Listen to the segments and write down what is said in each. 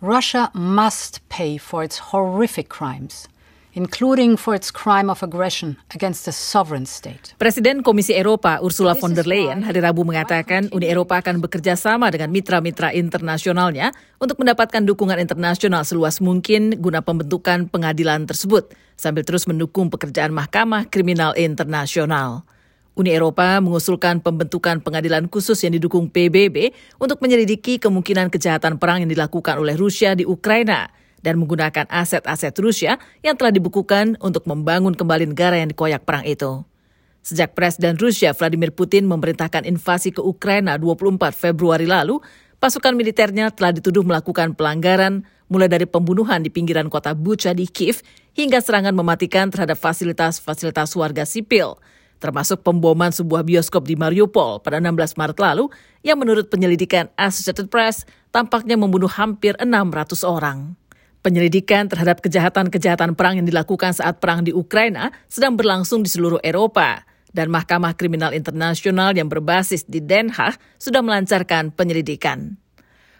Russia must pay for its horrific crimes including for its crime of aggression against a sovereign state. Presiden Komisi Eropa Ursula von der Leyen hari Rabu mengatakan Uni Eropa akan bekerja sama dengan mitra-mitra internasionalnya untuk mendapatkan dukungan internasional seluas mungkin guna pembentukan pengadilan tersebut sambil terus mendukung pekerjaan Mahkamah Kriminal Internasional. Uni Eropa mengusulkan pembentukan pengadilan khusus yang didukung PBB untuk menyelidiki kemungkinan kejahatan perang yang dilakukan oleh Rusia di Ukraina dan menggunakan aset-aset Rusia yang telah dibukukan untuk membangun kembali negara yang dikoyak perang itu. Sejak Presiden Rusia Vladimir Putin memerintahkan invasi ke Ukraina 24 Februari lalu, pasukan militernya telah dituduh melakukan pelanggaran mulai dari pembunuhan di pinggiran kota Bucha di Kiev hingga serangan mematikan terhadap fasilitas-fasilitas warga sipil, termasuk pemboman sebuah bioskop di Mariupol pada 16 Maret lalu yang menurut penyelidikan Associated Press tampaknya membunuh hampir 600 orang. Penyelidikan terhadap kejahatan-kejahatan perang yang dilakukan saat perang di Ukraina sedang berlangsung di seluruh Eropa, dan Mahkamah Kriminal Internasional yang berbasis di Den Haag sudah melancarkan penyelidikan.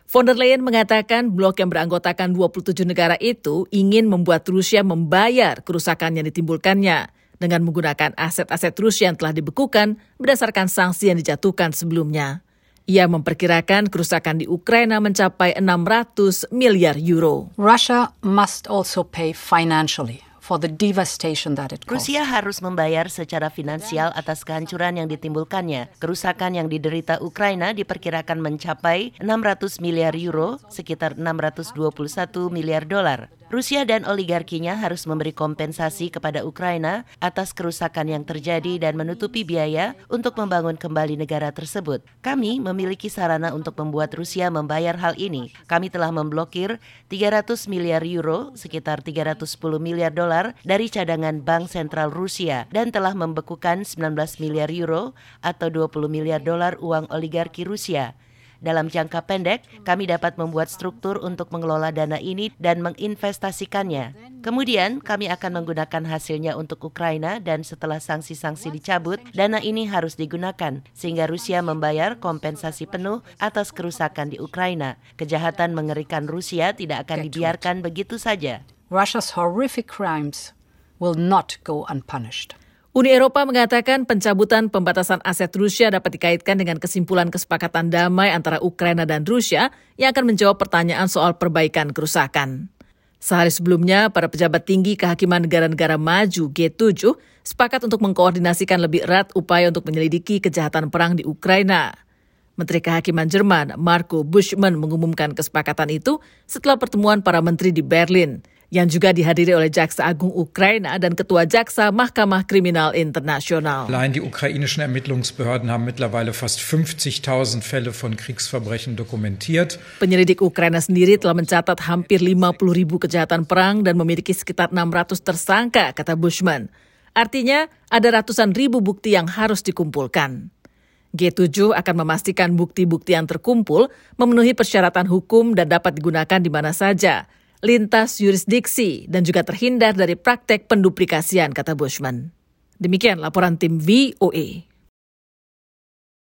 Von der Leyen mengatakan blok yang beranggotakan 27 negara itu ingin membuat Rusia membayar kerusakan yang ditimbulkannya dengan menggunakan aset-aset Rusia yang telah dibekukan berdasarkan sanksi yang dijatuhkan sebelumnya. Ia memperkirakan kerusakan di Ukraina mencapai 600 miliar euro. Russia must also pay financially for the devastation that it caused. Rusia harus membayar secara finansial atas kehancuran yang ditimbulkannya. Kerusakan yang diderita Ukraina diperkirakan mencapai 600 miliar euro, sekitar 621 miliar dolar. Rusia dan oligarkinya harus memberi kompensasi kepada Ukraina atas kerusakan yang terjadi dan menutupi biaya untuk membangun kembali negara tersebut. Kami memiliki sarana untuk membuat Rusia membayar hal ini. Kami telah memblokir 300 miliar euro, sekitar 310 miliar dolar dari cadangan Bank Sentral Rusia dan telah membekukan 19 miliar euro atau 20 miliar dolar uang oligarki Rusia. Dalam jangka pendek, kami dapat membuat struktur untuk mengelola dana ini dan menginvestasikannya. Kemudian, kami akan menggunakan hasilnya untuk Ukraina dan setelah sanksi-sanksi dicabut, dana ini harus digunakan sehingga Rusia membayar kompensasi penuh atas kerusakan di Ukraina. Kejahatan mengerikan Rusia tidak akan dibiarkan begitu saja. Russia's horrific crimes will not go unpunished. Uni Eropa mengatakan pencabutan pembatasan aset Rusia dapat dikaitkan dengan kesimpulan kesepakatan damai antara Ukraina dan Rusia yang akan menjawab pertanyaan soal perbaikan kerusakan. Sehari sebelumnya, para pejabat tinggi kehakiman negara-negara maju G7 sepakat untuk mengkoordinasikan lebih erat upaya untuk menyelidiki kejahatan perang di Ukraina. Menteri Kehakiman Jerman Marco Buschmann mengumumkan kesepakatan itu setelah pertemuan para menteri di Berlin yang juga dihadiri oleh Jaksa Agung Ukraina dan Ketua Jaksa Mahkamah Kriminal Internasional. Allein die ukrainischen Ermittlungsbehörden haben mittlerweile fast 50.000 Fälle von Kriegsverbrechen dokumentiert. Penyelidik Ukraina sendiri telah mencatat hampir 50 ribu kejahatan perang dan memiliki sekitar 600 tersangka, kata Bushman. Artinya, ada ratusan ribu bukti yang harus dikumpulkan. G7 akan memastikan bukti-bukti yang terkumpul memenuhi persyaratan hukum dan dapat digunakan di mana saja, lintas yurisdiksi dan juga terhindar dari praktek penduplikasian, kata Bushman. Demikian laporan tim VOA.